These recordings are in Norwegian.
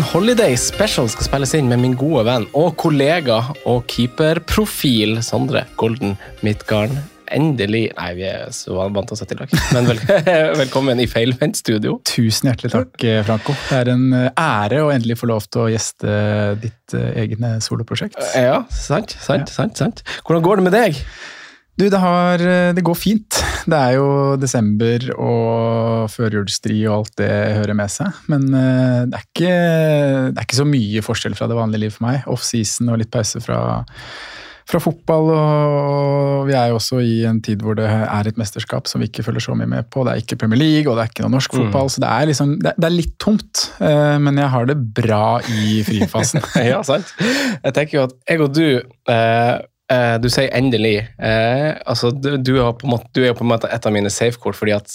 En Holiday Special skal spilles inn med min gode venn og kollega og keeperprofil Sondre Golden Midtgarden. Endelig Nei, vi er så vant til å sette i lag. Men vel, velkommen i Feilvendt studio. Tusen hjertelig takk, eh, Franco. Det er en eh, ære å endelig få lov til å gjeste ditt eh, egne soloprosjekt. Ja, sant, sant, ja. sant, sant. Hvordan går det med deg? Du, det, har, det, går fint. Det er jo desember og førjulsstri og alt det hører med seg. Men det er, ikke, det er ikke så mye forskjell fra det vanlige livet for meg. Offseason og litt pause fra fra fotball. og Vi er jo også i en tid hvor det er et mesterskap som vi ikke følger så mye med på. Det er ikke Premier League og det er ikke noe norsk fotball, mm. så det er, liksom, det, det er, litt tomt. Eh, men jeg har det bra i frifasen. ja, sant. Jeg tenker jo at jeg og du eh, eh, Du sier endelig. Eh, altså, du, du, måte, du, er på en måte et av mine safekort, fordi at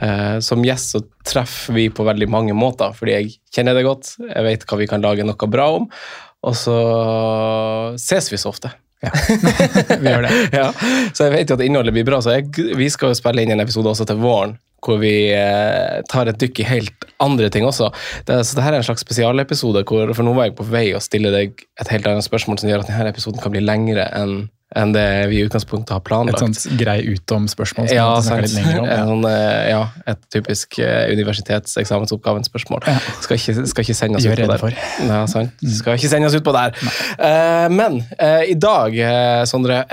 eh, som gjest så treffer vi på veldig mange måter, fordi jeg kjenner det godt. Jeg vet hva vi kan lage noe bra om. Og så ses vi så ofte. Ja, vi gjør det. ja. Så jeg vet jo at innholdet blir bra. Så jeg, vi skal jo spille inn en episode også til våren, hvor vi eh, tar et dykk i helt andre ting også. Det, så dette er en slags spesialepisode, hvor, for nå var jeg på vei å stille deg et helt annet spørsmål som gjør at denne episoden kan bli lengre enn enn det vi i utgangspunktet har planlagt. Et sånt grei utom-spørsmål? Ja, sant. Om, ja. En, eh, ja, et typisk uh, universitetseksamensoppgaven-spørsmål. Ja. Skal, skal, ikke sende oss ut på det. Ja, sant. Mm. Skal ikke sende oss ut på der. Uh, men uh, i dag, Sondre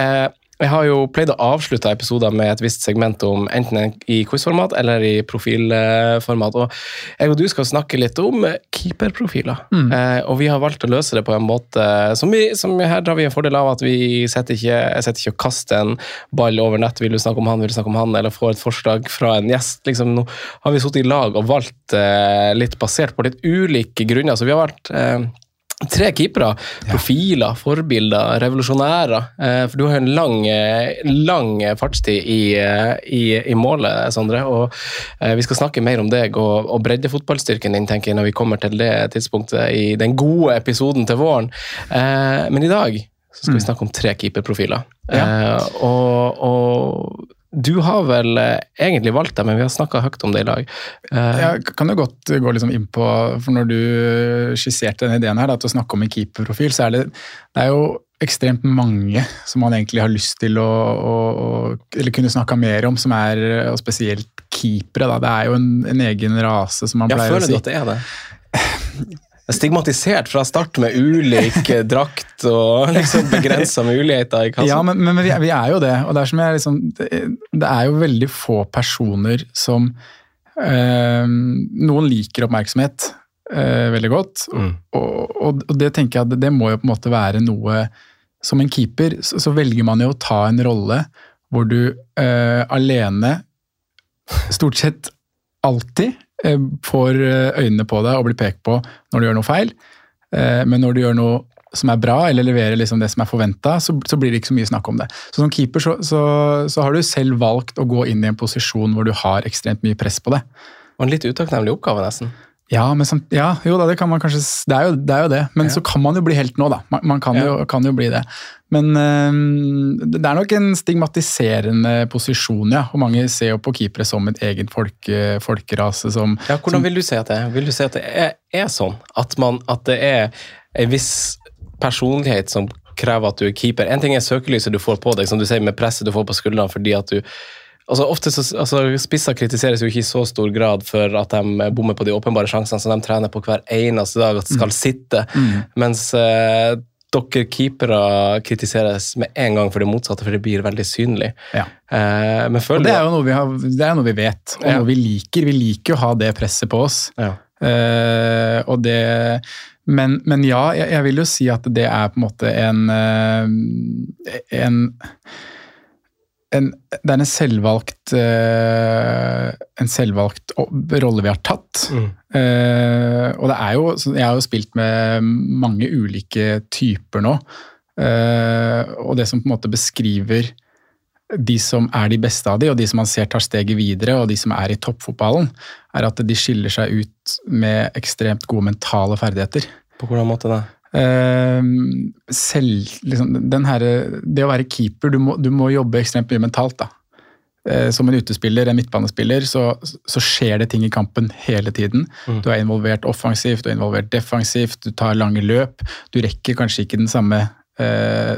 jeg har jo pleid å avslutte episoder med et visst segment om enten i quizformat eller i profilformat. og Jeg og du skal snakke litt om keeperprofiler. Mm. Eh, og vi har valgt å løse det på en måte som, vi, som her drar vi en fordel av at vi setter ikke, setter ikke å kaste en ball over nett. Vil du snakke om han, vil du snakke om han, eller få et forslag fra en gjest. Liksom, nå har vi sittet i lag og valgt eh, litt basert på litt ulike grunner. Så vi har vært eh, Tre keepere. Profiler, ja. forbilder, revolusjonærer. Eh, for du har jo en lang, eh, lang fartstid i, eh, i, i, målet, Sondre. Og vi skal snakke mer om deg og, og breddefotballstyrken din tenker jeg, når vi kommer til det tidspunktet i den gode episoden til våren. Men i dag så skal vi mm. snakke om tre keeperprofiler. Ja. Og, og du har vel eh, egentlig valgt det, men vi har snakka høyt om det i dag. Uh, jeg kan jo godt gå liksom inn på for Når du skisserte denne ideen her, da, til å snakke om en keeperprofil, så er det, det er jo ekstremt mange som man egentlig har lyst til å, å, eller kunne snakka mer om, som er og spesielt keepere. Da. Det er jo en, en egen rase, som man ja, pleier å si. Jeg føler du at det er det? stigmatisert fra start med ulik drakt og liksom begrensa muligheter i kassen. Ja, men, men vi, vi, er jo det. Og det er, liksom, det, det er, jo veldig få personer som øh, Noen liker oppmerksomhet øh, veldig godt, mm. og, og, og, det tenker jeg at det må jo på en måte være noe Som en keeper så, så velger man jo å ta en rolle hvor du øh, alene stort sett alltid Eh, får eh, øynene på deg og blir pekt på når du gjør noe feil. Eh, men når du gjør noe som er bra, eller leverer liksom det som er forventa, så, blir det ikke så mye snakk om det. Så Som keeper så, så, så, har du selv valgt å gå inn i en posisjon hvor du har ekstremt mye press på det. Og en litt utakknemlig oppgave, nesten. Ja, men som, ja, jo da, det kan man kanskje Det er jo det. Er jo det. Men ja. så kan man jo bli helt nå, da. Man, man kan, jo, kan, jo, bli det. Men øh, det er nok en stigmatiserende posisjon, ja. Og mange ser jo på keepere som et eget folke, folkerase som Ja, Hvordan som, vil du si at det er? Vil du si at det er, er sånn? At, man, at det er en viss personlighet som krever at du er keeper? En ting er søkelyset du får på deg, som du sier med presset du får på skuldrene fordi at du Altså, ofte så, altså, Spisser kritiseres jo ikke i så stor grad for at de bommer på de åpenbare sjansene som de trener på hver eneste dag at skal mm. sitte, mm. mens eh, dere keepere kritiseres med en gang for det motsatte, for det blir veldig synlig. Ja. Eh, men og det er jo noe vi, har, det er noe vi vet, og ja. noe vi liker. Vi liker jo å ha det presset på oss. Ja. Eh, og det men, men ja, jeg, jeg, vil jo si at det er på en måte en, eh, en en, det er en selvvalgt, uh, en selvvalgt rolle vi har tatt. Mm. Uh, og det er jo Jeg har jo spilt med mange ulike typer nå. Uh, og det som på en måte beskriver de som er de beste av de, og de som man ser tar steget videre, og de som er i toppfotballen, er at de skiller seg ut med ekstremt gode mentale ferdigheter. På hvordan måte da? Ehm, selv, liksom, her, det å være keeper, du må, du må, jobbe ekstremt mye mentalt. da. eh, som en utespiller, en midtbanespiller, så, så, skjer det ting i kampen hele tiden. Mm. Du er involvert offensivt, du er involvert defensivt, du tar lange løp. Du rekker kanskje ikke den samme eh,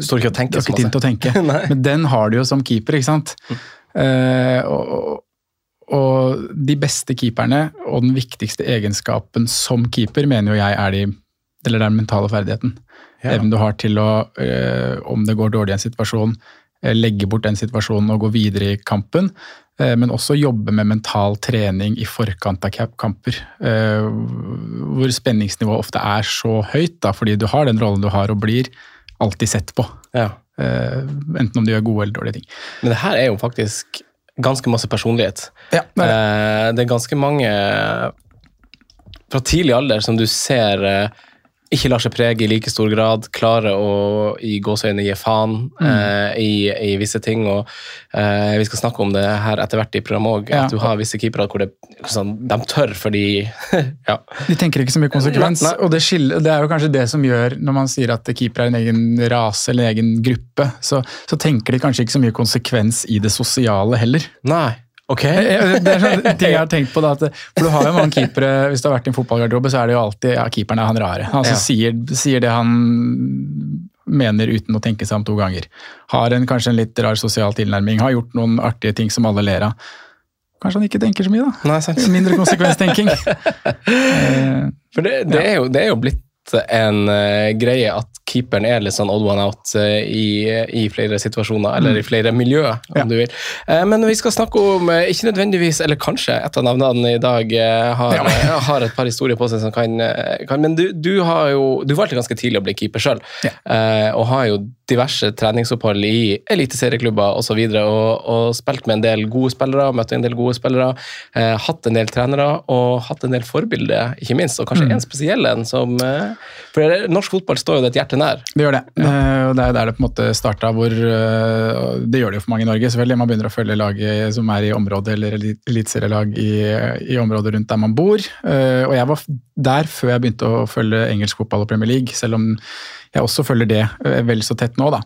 Står ikke og tenker. Å tenke. Men den har du jo som keeper, ikke sant. Mm. Eh, og, og de beste keeperne og den viktigste egenskapen som keeper, mener jo jeg er de eller den mentale ferdigheten. Ja. Evnen du har til å, øh, om det går dårlig i en situasjon, øh, legge bort den situasjonen og gå videre i kampen. Øh, men også jobbe med mental trening i forkant av kamper. Hvor spenningsnivået ofte er så høyt, da, fordi du har den rollen du har og blir alltid sett på. Ja. Enten om du gjør gode eller dårlige ting. Men det her er jo faktisk ganske masse personlighet. Ja, det, er det. det er ganske mange fra tidlig alder som du ser ikke lar seg prege i like stor grad, klarer å i gåseøyne gi faen mm. eh, i, i, visse ting. og eh, Vi skal snakke om det her etter hvert i programmet òg, ja. at du har visse keepere hvor det, sånn, de tør fordi ja. De tenker ikke så mye konsekvens, nei, nei. og det, skiller, det, er jo kanskje det som gjør, når man sier at keepere er en egen rase eller en egen gruppe, så, så tenker de kanskje ikke så mye konsekvens i det sosiale heller. Nei. Ok. det er sånn ting jeg har tenkt på. Da, at, for du har jo mange keepere, Hvis du har vært i en fotballgarderobe, så er det jo alltid ja, keeperen er han rare. Han altså, ja. sier, sier, det han mener uten å tenke seg om to ganger. Har en, kanskje en litt rar sosial tilnærming. Har gjort noen artige ting som alle ler av. Kanskje han ikke tenker så mye, da. Nei, sant. Mindre konsekvenstenking. for det, det, er jo, det, er jo, blitt en uh, greie at keeperen er litt sånn odd one out uh, i, i, flere situasjoner, eller i mm. flere miljøer, om ja. du vil. Uh, men vi skal snakke om, ikke nødvendigvis, eller kanskje et av navnene i dag har, ja. har, et par historier på seg som kan, kan Men du, du, har jo Du valgte ganske tidlig å bli keeper sjøl, ja. og har jo diverse treningsopphold i eliteserieklubber osv. Og, så og, og spilt med en del gode spillere, møtt en del gode spillere, hatt en del trenere og hatt en del forbilder, ikke minst, og kanskje mm. en spesiell en som for Norsk fotball står jo det et hjerte nær. Det gjør det. Ja. og Det er der det på en måte starta. hvor eh, Det gjør det jo for mange i Norge. selvfølgelig. Man begynner å følge laget som er i området, eller eliteserielag i, i området rundt der man bor. Eh, og jeg var der før jeg begynte å følge engelsk fotball og Premier League, selv om jeg også følger det eh, vel så tett nå. da.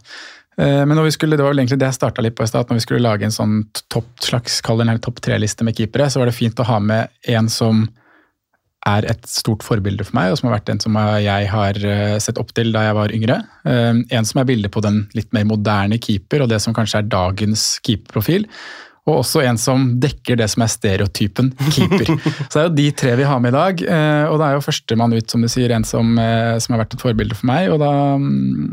Men når vi skulle, det var vel egentlig det jeg starta litt på i stad. Når vi skulle lage en sånn topp, slags, topp tre-liste med keepere, så var det fint å ha med en som er et stort forbilde for meg, og som har vært en som jeg har eh, sett opp til da jeg var yngre. Eh, en som er bildet på den litt mer moderne keeper, og det som kanskje er dagens keeperprofil. Og også en som dekker det som er stereotypen keeper. Så det er jo de tre vi har med i dag. Eh, og det er jo førstemann ut, som du sier, en som, som, har vært et forbilde for meg. Og da,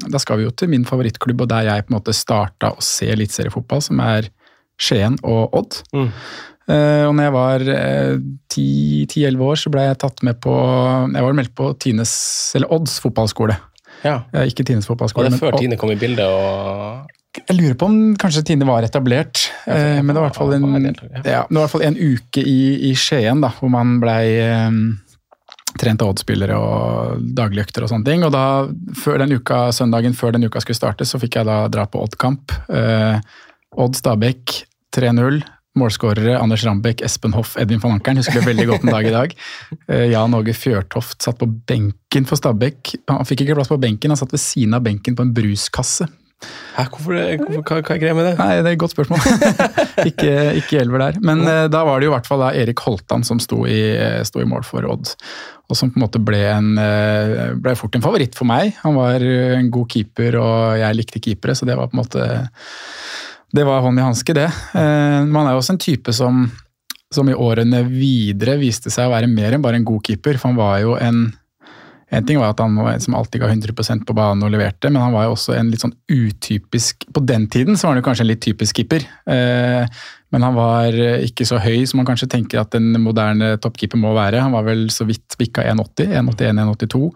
da, skal vi jo til min favorittklubb, og der jeg på en måte starta å se eliteseriefotball, som er Skien og Odd. Mm. Eh, og når jeg var 10-11 eh, år, så ble jeg tatt med på Jeg var meldt på Tines, eller Odds fotballskole. Ja. Eh, ikke Tines fotballskole. Var det før Tine kom i bildet? og... Jeg lurer på om kanskje Tine var etablert. Ja, men det var i hvert fall en, ja, det var i hvert fall en uke i, i Skien da, hvor man blei um, trent av Odd-spillere og daglige økter og sånne ting. Og da, før den uka, søndagen før den uka skulle starte, så fikk jeg da dra på Odd-kamp. Uh, Odd Stabæk 3-0. Målskårere Anders Rambekk, Espen Hoff, Edvin van Ankeren husker det veldig godt en dag i dag. Eh, Jan Åge Fjørtoft satt på benken for Stabæk. Han fikk ikke plass på benken, han satt ved siden av benken på en bruskasse. Hæ, hvorfor, hvorfor, hva, hva er greia med det? Nei, Det er et godt spørsmål. ikke, ikke Elver der. Men uh, da var det jo i hvert fall da Erik Holtan som sto i, sto i, mål for Odd. Og som på en måte ble, en, ble fort en favoritt for meg. Han var en god keeper, og jeg likte keepere, så det var på en måte det var hånd i hanske, det. Eh, man er jo også en type som, som i årene videre viste seg å være mer enn bare en god keeper. For han var jo en En ting var at han var en som alltid ga 100% på banen og leverte, men han var jo også en litt sånn utypisk På den tiden så var han jo kanskje en litt typisk keeper. Eh, men han var ikke så høy som man kanskje tenker at en moderne toppkeeper må være. Han var vel så vidt bikka 1,80, 1,81-1,82.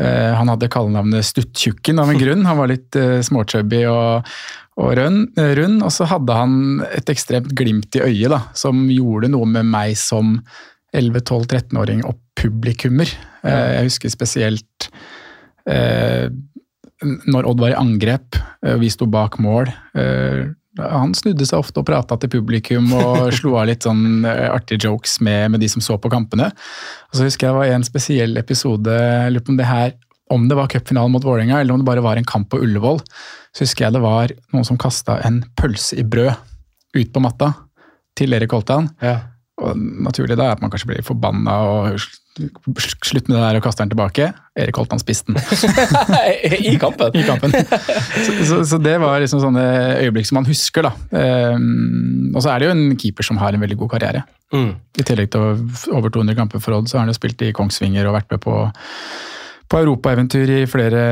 Eh, han hadde kallenavnet Stuttjukken av en grunn. Han var litt småchubby og, og rund, rund, og så hadde han et ekstremt glimt i øyet da, som gjorde noe med meg som 11-12-13-åring og publikummer. Ja. Eh, jeg husker spesielt eh, når Odd var i angrep, og vi sto bak mål. Eh, han snudde seg ofte og prata til publikum og slo av litt sånn eh, artige jokes med, med, de som så på kampene. Og så husker jeg det var en spesiell episode, jeg lurer på om det her om det var cupfinalen mot Vålerenga eller om det bare var en kamp på Ullevål, så husker jeg det var noen som kasta en pølse i brød ut på matta til Erik Holtan. Ja. Og naturlig da er at man kanskje blir forbanna og slutt med det der og kaster den tilbake. Erik Holtan spiste den. I kampen? I kampen. Så, så, så, det var liksom sånne øyeblikk som man husker, da. Um, og så er det jo en keeper som har en veldig god karriere. Mm. I tillegg til over 200 kamper for Odd, så har han jo spilt i Kongsvinger og vært med på på europaeventyr i flere,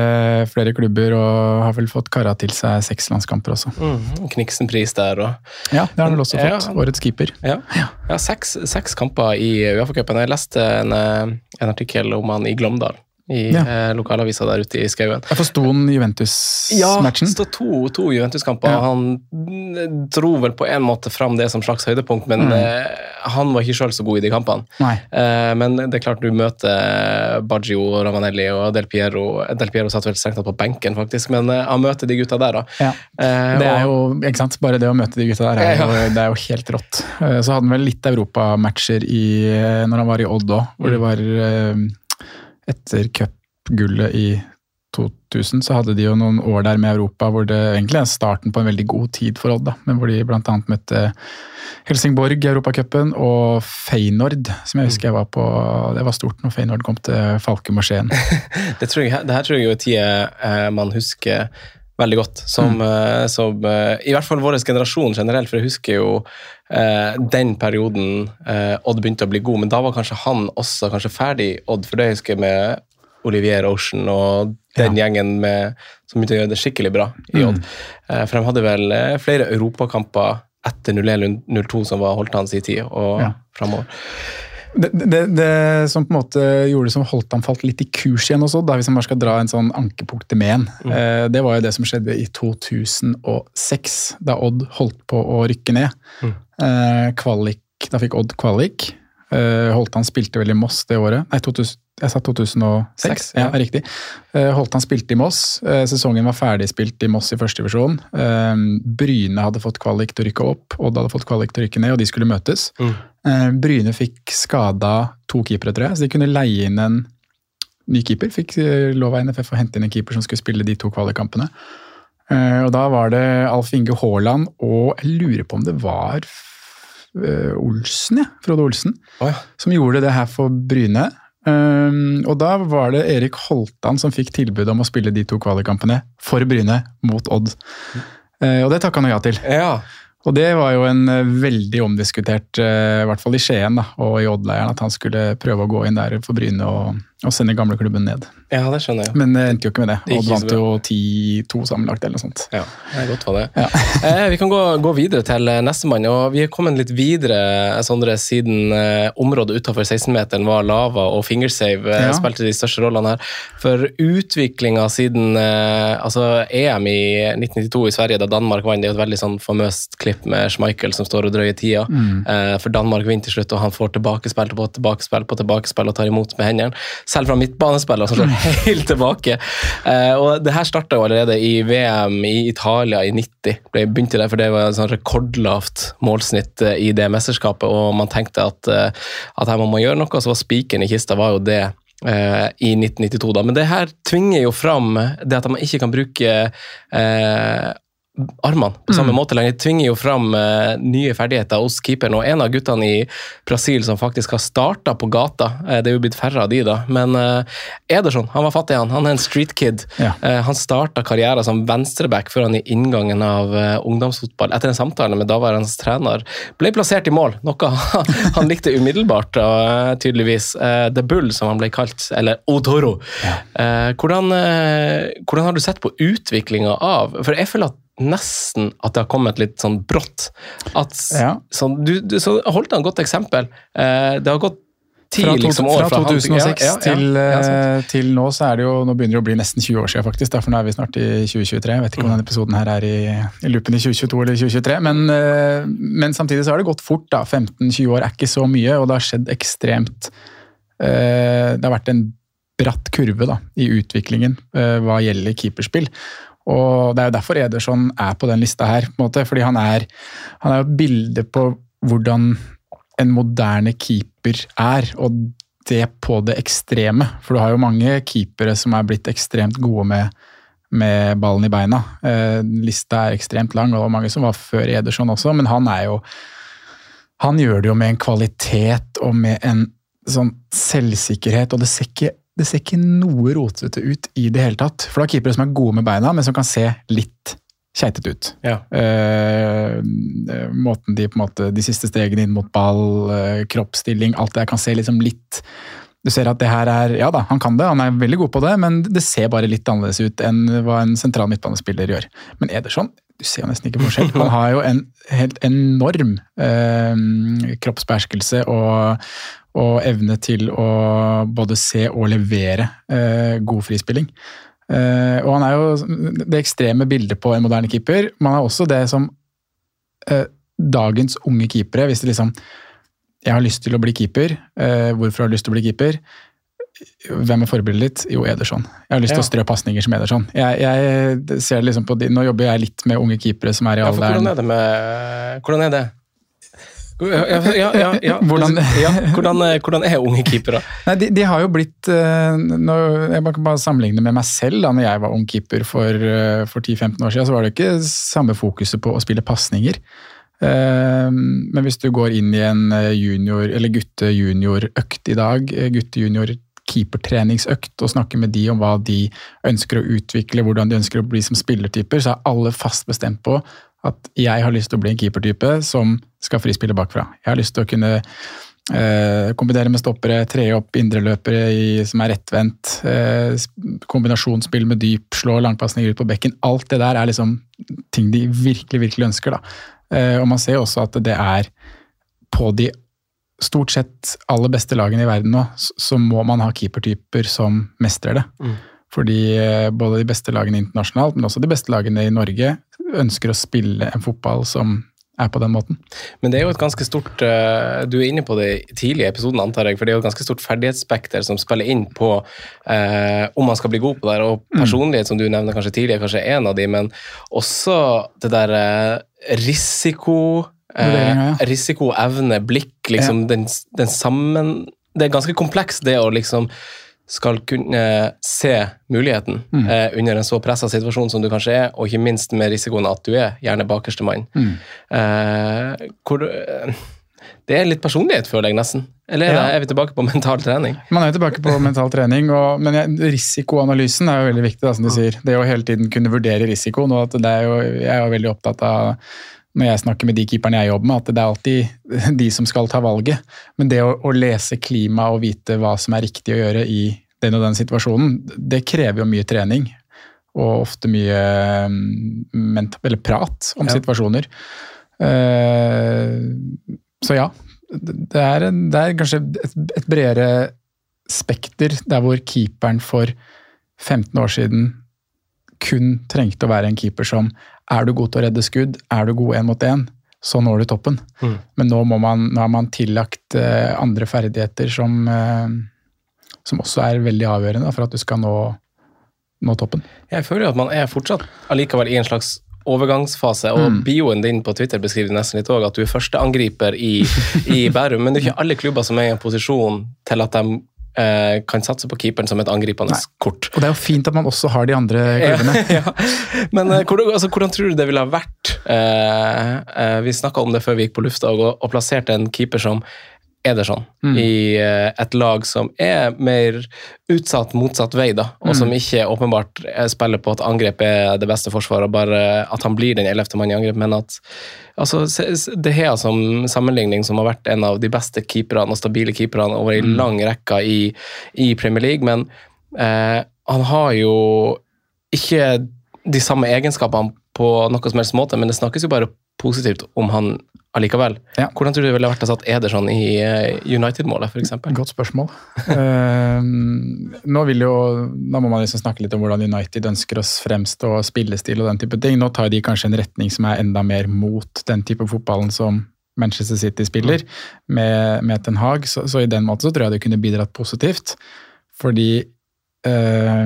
flere, klubber og har vel fått kara til seg seks landskamper også. Mm, Kniksen-pris der og Ja, det har han vel også fått. Ja, Årets keeper. Ja, ja seks, seks, kamper i Uefa-cupen. Jeg leste en, en artikkel om han i Glåmdal i ja. eh, lokalavisa der ute i skauen. Jeg forsto han Juventus-matchen? Ja, det står to, to Juventus-kamper. Ja. Han dro vel på en måte fram det som slags høydepunkt, men mm. eh, han var ikke sjøl så god i de kampene. Eh, men det er klart du møter Baggio, Ravanelli og Del Piero. Del Piero satt vel strengt tatt på benken, faktisk, men eh, han møter de gutta der, da. Ja. Eh, det er jo, ikke sant, Bare det å møte de gutta der, er jo, det er jo helt rått. Eh, så hadde han vel litt europamatcher når han var i Odd òg, hvor det mm. var etter cupgullet i 2000 så hadde de jo noen år der med Europa hvor det egentlig er starten på en veldig god tid for Odd. da, men Hvor de bl.a. møtte Helsingborg i Europacupen og Feyenoord, som jeg husker jeg var på. Det var stort når Feyenoord kom til Falkum det, det her tror jeg jo er tida eh, man husker veldig godt. Som, mm. Eh, som, eh, I hvert fall vår generasjon generelt, for jeg husker jo eh, den perioden eh, Odd begynte å bli god, men da var kanskje han også kanskje ferdig Odd, for det husker jeg med Olivier Ocean og den ja. gjengen med, som begynte å gjøre det skikkelig bra i Odd. Mm. Eh, for de hadde vel eh, flere europakamper etter 01-02 som var holdt hans i tid, og ja. framover. Det, det, det, som på en måte gjorde det som holdt han falt litt i kurs igjen også, da, hvis man bare skal dra en sånn ankepunkt til Men, mm. eh, det var jo det som skjedde i 2006, da Odd holdt på å rykke ned. Mm. Eh, kvalik, da fikk Odd kvalik. Eh, Holtan spilte vel i Moss det året. Nei, 2000, jeg sa 2006. 6, ja. ja, riktig. Eh, Holtan spilte i Moss. Eh, sesongen var ferdigspilt i Moss i første divisjon. Bryne hadde fått kvalik til å rykke opp, Odd hadde fått kvalik til å rykke ned, og de skulle møtes. Mm. Bryne fikk skada to keepere, tror jeg, så de kunne leie inn en ny keeper. Fikk lov av NFF å hente inn en keeper som skulle spille de to kvalikkampene. Og da var det Alf Inge Haaland og jeg lurer på om det var Olsen, ja, Frode Olsen, oh, ja. som gjorde det her for Bryne. Og da var det Erik Holtan som fikk tilbud om å spille de to kvalikkampene for Bryne mot Odd. Uh, og det takka han ja til. Ja. Og det var jo en uh, veldig omdiskutert, uh, i hvert fall i Skien da, og i Odd-leiren, at han skulle prøve å gå inn der for Bryne og, og sende gamleklubben ned. Ja, det skjønner jeg. Men det endte jo ikke med det. det vant jo 10-2 sammenlagt eller noe sånt. Ja, det er godt for det. Ja. eh, vi kan gå, gå videre til eh, nestemann. og Vi er kommet litt videre Sondre, siden eh, området utenfor 16-meteren var lava og fingersave eh, ja. spilte de største rollene her. For utviklinga siden eh, altså EM i 1992 i Sverige, da Danmark vant, det er jo et veldig sånn famøst klipp med Schmeichel som står og drøyer tida. Mm. Eh, for Danmark vinner til slutt, og han får tilbakespill på tilbakespill på tilbakespill og tar imot med hendene. Selv fra midtbanespillere som slår helt tilbake. Eh, og det her starta jo allerede i VM i Italia i 90. Ble begynte der, for Det var et sånn rekordlavt målsnitt uh, i det mesterskapet, og man tenkte at, uh, at her må man gjøre noe. Så var spikeren i kista var jo det i 1992. da, Men det her tvinger jo fram det at man ikke kan bruke armene på samme mm. måte lenger. Tvinger jo fram uh, nye ferdigheter hos keeperen. Og en av guttene i Brasil som faktisk har starta på gata, uh, det er jo blitt færre av de da, men uh, Ederson han var fattig, han. Han er en street kid. Ja. han starta karrieren som venstreback før han i inngangen av ungdomsfotball, etter en samtale med daværende trener, ble plassert i mål. Noe han likte umiddelbart, og, tydeligvis. The Bull, som han ble kalt, eller Otoro. Ja. Hvordan, hvordan har du sett på utviklinga av For jeg føler at nesten at det har kommet litt sånn brått. At, ja. så, du, du, så holdt han et godt eksempel. Eh, det har gått ti fra, liksom, år fra, 2006 ja, ja, til, eh, til, nå, så er det jo Nå begynner det å bli nesten 20 år siden, faktisk. Derfor nå er vi snart i 2023. Jeg vet ikke om mm. denne episoden her er i, i loopen i 2022 eller 2023. Men, eh, men, samtidig så har det gått fort. da, 15-20 år er ikke så mye, og det har skjedd ekstremt eh, Det har vært en bratt kurve da, i utviklingen hva gjelder keeperspill. Og Det er jo derfor Ederson er på den lista her. på en måte, fordi han er, han er et bilde på hvordan en moderne keeper er, og det på det ekstreme. For du har jo mange keepere som er blitt ekstremt gode med, med ballen i beina. Eh, lista er ekstremt lang, og det var mange som var før Ederson også, men han er jo Han gjør det jo med en kvalitet og med en sånn selvsikkerhet, og det ser ikke, det ser ikke noe rotete ut i det hele tatt. For det er keepere som er gode med beina, men som kan se litt keitete ut. Ja. Uh, måten de på en måte, de siste stegene inn mot ball, uh, kroppsstilling, alt det der kan se liksom litt du ser at det her er Ja da, han kan det, han er veldig god på det, men det ser bare litt annerledes ut enn hva en sentral midtbanespiller gjør. Men Ederson, du ser nesten ikke forskjell. Han har jo en helt enorm eh, kroppsbeherskelse og, og, evne til å både se og levere god frispilling. Eh, og han er jo det ekstreme bildet på en moderne keeper. Man har også det som uh, dagens unge keepere. Hvis det liksom Jeg har lyst til å bli keeper. Uh, hvorfor har du lyst til å bli keeper? Hvem er forbildet ditt? Jo, Ederson. Jeg har lyst ja. til å strø pasninger som Ederson. Jeg, jeg ser liksom på de, Nå jobber jeg litt med unge keepere som er i alderen ja, hvordan hvordan er det? Ja, ja, ja, hvordan, hvordan, eh, hvordan, er unge keepere? Nei, de, de, har jo blitt uh, Jeg kan bare sammenligne med meg selv. da når jeg var ung keeper for, uh, for 10-15 år siden, så var det ikke samme fokuset på å spille pasninger. Men hvis du går inn i en junior, eller gutte-junior-økt i dag, gutte-junior keepertreningsøkt og snakker med de om hva de ønsker å utvikle, hvordan de ønsker å bli som spillertyper, så er alle fast bestemt på at jeg har lyst til å bli en keepertype som skal frispille bakfra. Jeg har lyst til å kunne eh, kombinere med stoppere, tre opp indreløpere som er rettvendt. Eh, kombinasjonsspill med dyp, slå langpasninger ut på bekken. Alt det der er liksom ting de virkelig, virkelig ønsker. da. Eh, og man ser også at det er på de stort sett aller beste lagene i verden nå, så må man ha keepertyper som mestrer det. Mm. Fordi eh, både de beste lagene internasjonalt, men også de beste lagene i Norge, ønsker å spille en fotball som er på den måten. Men det er jo et ganske stort uh, Du er inne på det i tidlige episoden, antar jeg. For det er jo et ganske stort ferdighetsspekter som spiller inn på eh, om man skal bli god på det. Og mm. personlighet, mm. som du nevner kanskje tidligere, kanskje er en av de, men også det der eh, risiko ja. Risiko, evne, blikk, liksom den, den sammen Det er ganske komplekst, det å liksom skal kunne se muligheten mm. eh, under en så pressa situasjon som du kanskje er, og ikke minst med risikoen at du er gjerne bakerste mann. Mm. Eh, hvor, eh, det er litt personlighet, føler jeg nesten. Eller ja. er vi tilbake på mental trening? Man er tilbake på mental trening, og, men jeg, risikoanalysen er jo veldig viktig. Da, som du sier. Det å hele tiden kunne vurdere risikoen. og at det er jo, Jeg er jo veldig opptatt av når jeg snakker med de keeperne jeg jobber med, at det er alltid de som skal ta valget. Men det å, å lese klima og vite hva som er riktig å gjøre i den og den situasjonen, det krever jo mye trening. Og ofte mye mm, eller prat om ja. situasjoner. Uh, så ja. Det er, det er kanskje et, et bredere spekter der hvor keeperen for 15 år siden kun trengte å være en keeper som er du god til å redde skudd, er du god én mot én, så når du toppen. Mm. Men nå, må man, nå har man tillagt uh, andre ferdigheter som, uh, som også er veldig avgjørende for at du skal nå, nå toppen. Jeg føler jo at man er fortsatt allikevel i en slags overgangsfase. Og mm. bioen din på Twitter beskriver nesten litt òg at du er førsteangriper i, i Bærum. Men det er ikke alle klubber som er i en posisjon til at de kan satse på keeperen som et angripende kort. Og det er jo fint at man også har de andre klubbene. ja, ja. Men eh, hvordan, altså, hvordan, tror du det ville ha vært eh, eh Vi snakka om det før vi gikk på lufta, og, og plasserte en keeper som Ederson mm. i eh, et lag som er mer utsatt motsatt vei, da, og mm. som ikke åpenbart spiller på at angrep er det beste forsvaret, bare at han blir den ellevte mann i angrep, men at altså, De Hea som sammenligning, som har vært en av de beste keeperne og stabile keeperne over en mm. lang rekke i, i, Premier League, men eh, han har jo ikke de samme egenskapene på noe som helst måte, men det snakkes jo bare positivt om han allikevel. Ja. Hvordan tror du det ville vært å satt Ederson i eh, United-målet, f.eks.? Godt spørsmål. uh, nå vil jo, Da må man liksom snakke litt om hvordan United ønsker oss fremst og spillestil og den type ting. Nå tar de kanskje en retning som er enda mer mot den type fotballen som Manchester City spiller, mm. med, med Ten Hag. Så, så, i den måten så tror jeg det kunne bidratt positivt. Fordi uh,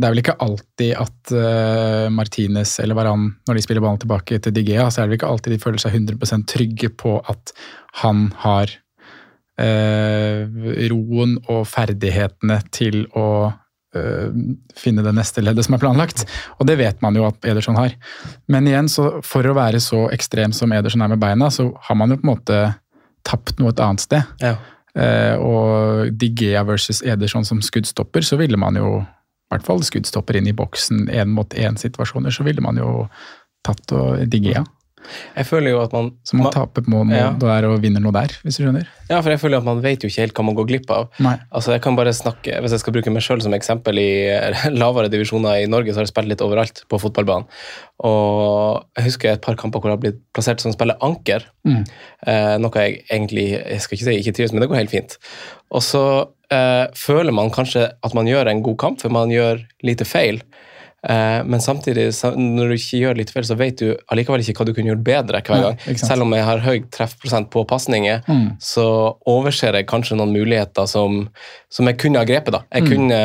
det er vel ikke alltid at uh, Martinez eller Varan, når de spiller ballen tilbake til Digea, så er det vel ikke alltid de føler seg 100% trygge på at han har uh, roen og ferdighetene til å uh, finne det neste leddet som er planlagt. Og det vet man jo at Ederson har. Men igjen, så for å være så ekstrem som Ederson er med beina, så har man jo på en måte tapt noe et annet sted. Ja. Og Digea versus Ederson som skuddstopper, så ville man jo i hvert fall skuddstopper inn i boksen én mot én-situasjoner, så ville man jo tatt og Digea. Jeg føler jo at man Så man, man taper på noe ja. der og vinner noe der, hvis du skjønner? Ja, for jeg føler at man vet jo ikke helt hva man går glipp av. Nei. Altså, jeg kan bare snakke, Hvis jeg skal bruke meg sjøl som eksempel, i lavere divisjoner i Norge, så har jeg spilt litt overalt på fotballbanen. Og jeg husker et par kamper hvor jeg har blitt plassert som spiller anker. Mm. Eh, noe jeg egentlig jeg skal ikke si ikke trives, men det går helt fint. Og så føler man kanskje at man gjør en god kamp, for man gjør lite feil. Eh, men samtidig, når du ikke gjør litt feil, så vet du allikevel ikke hva du kunne gjort bedre hver gang. Ja, Selv om jeg har høy treffprosent på pasninger, mm. så overser jeg kanskje noen muligheter som, som jeg kunne ha grepet. da. Jeg mm. kunne,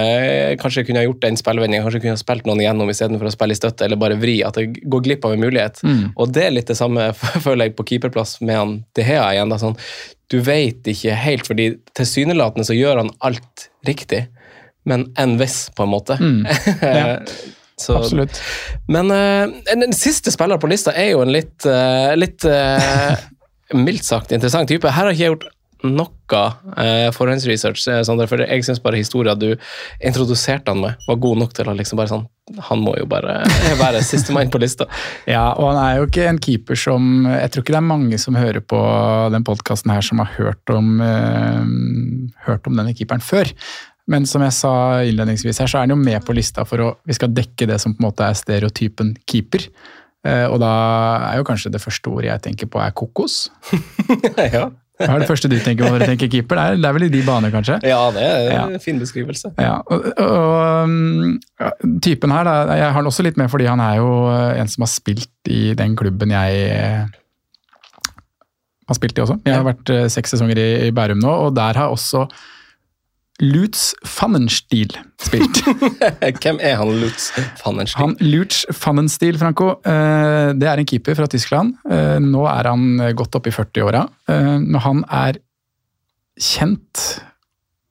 Kanskje jeg kunne ha gjort en spillvending, kanskje kunne ha spilt noen igjennom istedenfor å spille i støtte, eller bare vri. At jeg går glipp av en mulighet. Mm. Og det er litt det samme føler jeg på keeperplass med han Dehea igjen. da, sånn, Du vet ikke helt, fordi tilsynelatende så gjør han alt riktig men enn hvis, på en måte. Mm. Ja. Så, Absolutt. Men uh, den siste spilleren på lista er jo en litt, uh, litt uh, mildt sagt interessant type. Her har ikke jeg gjort noe uh, forhåndsresearch, Sondre, for jeg syns bare historien du introduserte han med, var god nok til å liksom bare sånn Han må jo bare være sistemann på lista. ja, og han er jo ikke en keeper som Jeg tror ikke det er mange som hører på den podkasten her som har hørt om, hørt om denne keeperen før. Men som jeg sa innledningsvis her, så er han jo med på lista for å vi skal dekke det som på en måte er stereotypen keeper. Eh, og da er jo kanskje det første ordet jeg tenker på, er kokos. ja. Hva er det første du tenker på når du tenker keeper? Det er, det er vel i de baner, kanskje? Ja, det er en ja. fin beskrivelse. Ja, og, og og, Typen her, da, jeg har han også litt med fordi han er jo en som har spilt i den klubben jeg har spilt i også. Jeg har vært eh, seks sesonger i, i Bærum nå, og der har også Lutz Pfannenstiel spilt. Hvem er han Lutz Pfannenstiel? Han Lutz Pfannenstiel, Franco, eh, det er en keeper fra Tyskland. Eh, nå er han godt opp i 40-åra. Eh, men han er kjent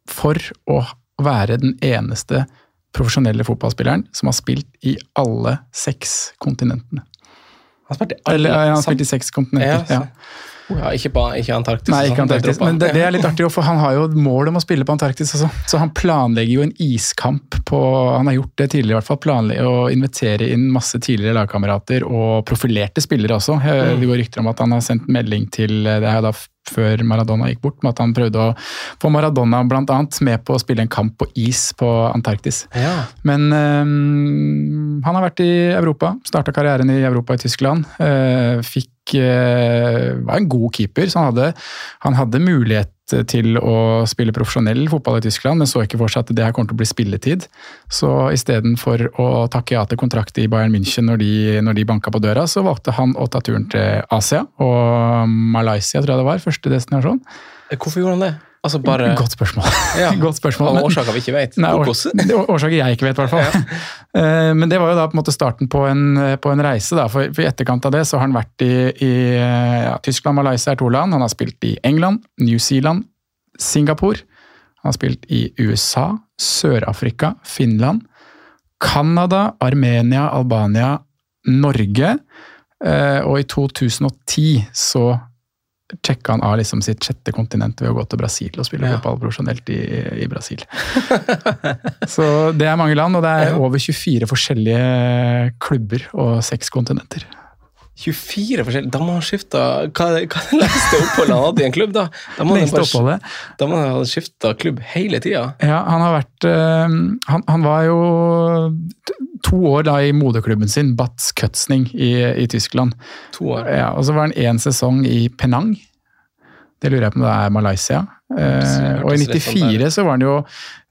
for å være den eneste profesjonelle fotballspilleren som har spilt i alle seks kontinentene. Han har spilt i, alle, Eller, han har spilt i seks kontinenter. Ja, ja. Ja, ikke, på, ikke Antarktis. Nei, ikke Antarktis. Men det, det, er litt artig, for han har jo et mål om å spille på Antarktis også. Så han planlegger jo en iskamp på Han har gjort det tidligere, i hvert fall. Planlegger å invitere inn masse tidligere lagkamerater og profilerte spillere også. Mm. Det går rykter om at han har sendt melding til Det er da før Maradona gikk bort, med at han prøvde å få Maradona blant annet med på å spille en kamp på is på Antarktis. Ja. Men øh, han har vært i Europa, starta karrieren i Europa i Tyskland. Øh, fikk Eh, var en god keeper, så han hadde, han hadde mulighet til å spille profesjonell fotball i Tyskland, men så ikke for seg at det her kommer til å bli spilletid. Så istedenfor å takke ja til kontrakt i Bayern München når de, når de banka på døra, så valgte han å ta turen til Asia, og Malaysia tror jeg det var, første destinasjon. Hvorfor gjorde han det? Altså bare... Godt spørsmål. Ja. Godt spørsmål. Men, årsaker vi ikke vet. Nei, årsaker jeg ikke vet, i hvert fall. Ja. Eh, men det var jo da på en måte starten på en, på en reise. Da. For, I etterkant av det så har han vært i, i ja, Tyskland, Malaysia er to land. Han har spilt i England, New Zealand, Singapore. Han har spilt i USA, Sør-Afrika, Finland, Canada, Armenia, Albania, Norge. Eh, og i 2010 så sjekka han av liksom sitt sjette kontinent ved å gå til Brasil og spille ja. fotball profesjonelt i, i, Brasil. så det er mange land, og det er over 24 forskjellige klubber og seks kontinenter. 24 forskjellige Da må han skifte Hva, hva er det lengste oppholdet han hadde i en klubb, da? Da må lengste han Da må han ha skifta klubb hele tida. Ja, han har vært øh, han, han, var jo to år da i moderklubben sin, Batz Kötzning i, i, Tyskland. To år. Ja, og så var han én sesong i Penang. Det lurer jeg på om det er Malaysia. Eh, og i 94 så var han jo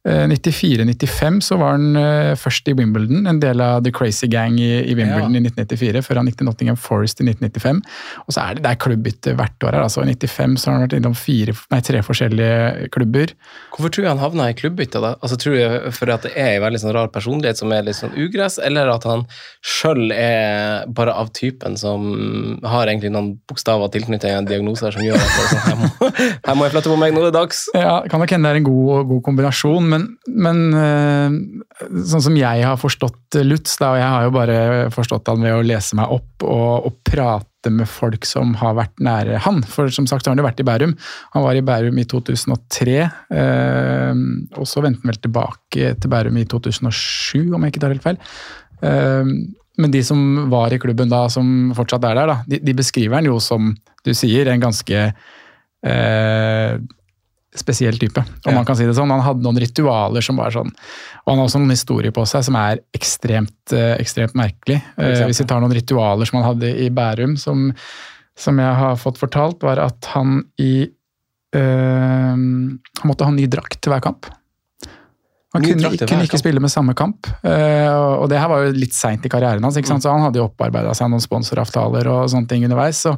94-95 eh, så var han uh, først i Wimbledon, en del av The Crazy Gang i, i Wimbledon ja. i 1994, før han gikk til Nottingham Forest i 1995. Og så er det, det er klubbbytte hvert år her. altså I 95 så har han vært innom fire, nei, tre forskjellige klubber. Hvorfor tror du han havna i klubbbytte? da? Altså Tror du for at det er en veldig sånn rar personlighet som er litt sånn ugress, eller at han sjøl er bare av typen som har egentlig noen bokstaver tilknyttet en diagnose som gjør at sånn, her, må, her må jeg flytte på meg, nå dags? Ja, kan nok hende det er en god, god kombinasjon men, men, sånn som jeg har forstått Lutz, da, og jeg har jo bare forstått han ved å lese meg opp og, og, prate med folk som har vært nære han. For som sagt har han jo vært i Bærum. Han var i Bærum i 2003, eh, og så vendte han vel tilbake til Bærum i 2007, om jeg ikke tar helt feil. Eh, men de som var i klubben da, som fortsatt er der, da, de, de beskriver han jo som du sier, en ganske eh, spesiell type, om ja. man kan si det sånn. Han hadde noen ritualer som var sånn Og han har også noen historier på seg som er ekstremt, eh, ekstremt merkelig. Eh, hvis vi tar noen ritualer som han hadde i Bærum, som, som jeg har fått fortalt, var at han i øh, Han måtte ha ny drakt til hver kamp. Han kunne, ikke, kunne ikke spille med samme kamp. Uh, og det her var jo litt seint i karrieren hans, mm. så han hadde jo opparbeida seg noen sponsoravtaler og sånne ting underveis. Så,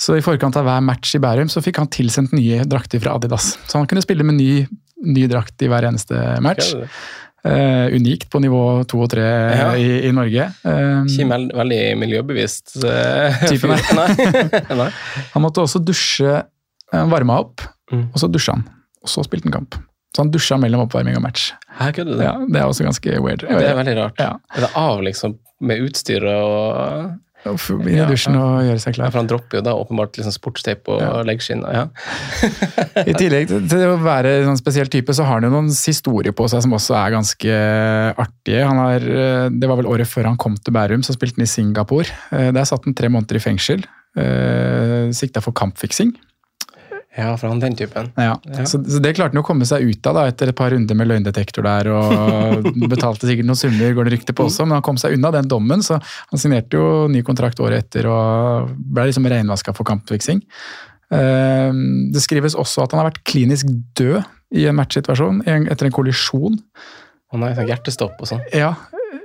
så, i forkant av hver match i Bærum så fikk han tilsendt nye drakter fra Adidas. Så han kunne spille med ny, ny drakt i hver eneste match. Uh, unikt på nivå to og tre ja. i, i, Norge. Uh, ikke veld, veldig miljøbevisst uh, type, nei. nei. han måtte også dusje, han varma opp, mm. og så dusja han. Og så spilte han kamp. Så han dusja mellom oppvarming og match. Her kødder du? Ja, det er også ganske weird. Det er veldig rart. Ja. Er det av liksom med utstyret og inn i dusjen og gjøre seg klar. Ja, for Han dropper jo da åpenbart liksom sportstape og ja. leggskinn. Ja. I tillegg til å være en sånn spesiell type, så har han jo noen historier på seg som også er ganske artige. Har, det var vel året før han kom til Bærum, så spilte han i Singapore. Eh, der satt han tre måneder i fengsel. Eh, sikta for kampfiksing. Ja, fra han den typen. Ja, ja. Så, så, det klarte han å komme seg ut av da, etter et par runder med løgndetektor der. og Betalte sikkert noen summer, går det rykte på også, men han kom seg unna den dommen. Så han signerte jo ny kontrakt året etter og ble liksom reinvaska for kampfiksing. Ehm, det skrives også at han har vært klinisk død i en matchsituasjon etter en kollisjon. Han har sånn hjertestopp og sånn? Ja,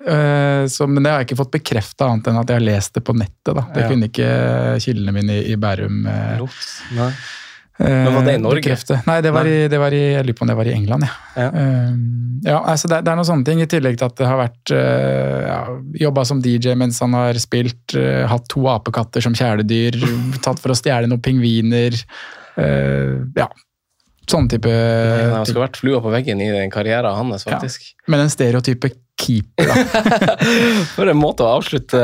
eh, så, men det har jeg ikke fått bekrefta, annet enn at jeg har lest det på nettet. Da. Det ja. kunne ikke kildene mine i, i Bærum. Eh, Lops. Nei. Men Var det i Norge? Bekrefte. Nei, det var, I, det var i, jeg lurer på om det var i England. Ja. Ja. Um, ja altså det, det, er noen sånne ting, i tillegg til at det har vært uh, ja, jobba som DJ mens han har spilt, hatt to apekatter som kjæledyr, tatt for å stjele noen pingviner. Ja, sånn type Det skulle vært flua på veggen i den karrieren hans, faktisk. Ja. Men den stereotype keeper. For en måte å avslutte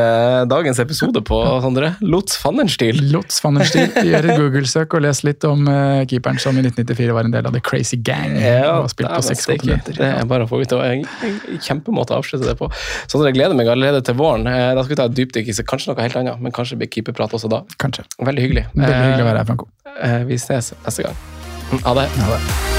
dagens episode på, Sondre. Lotz Fannenstil. Lotz Fannenstil. Gjør et Google-søk og les litt om uh, keeperen som i 1994 var en del av The Crazy Gang. Ja, og spilt på seks kontinenter. Det er bare å få ut. En, en kjempemåte å avslutte det på. Sondre, jeg gleder meg allerede til våren. Eh, da skal vi ta et dypdykk i kanskje noe helt annet, men kanskje blir keeperprat også da. Kanskje. Veldig hyggelig. Veldig hyggelig å være her, Franco. Eh, vi ses neste gang. Ha det. Ha det.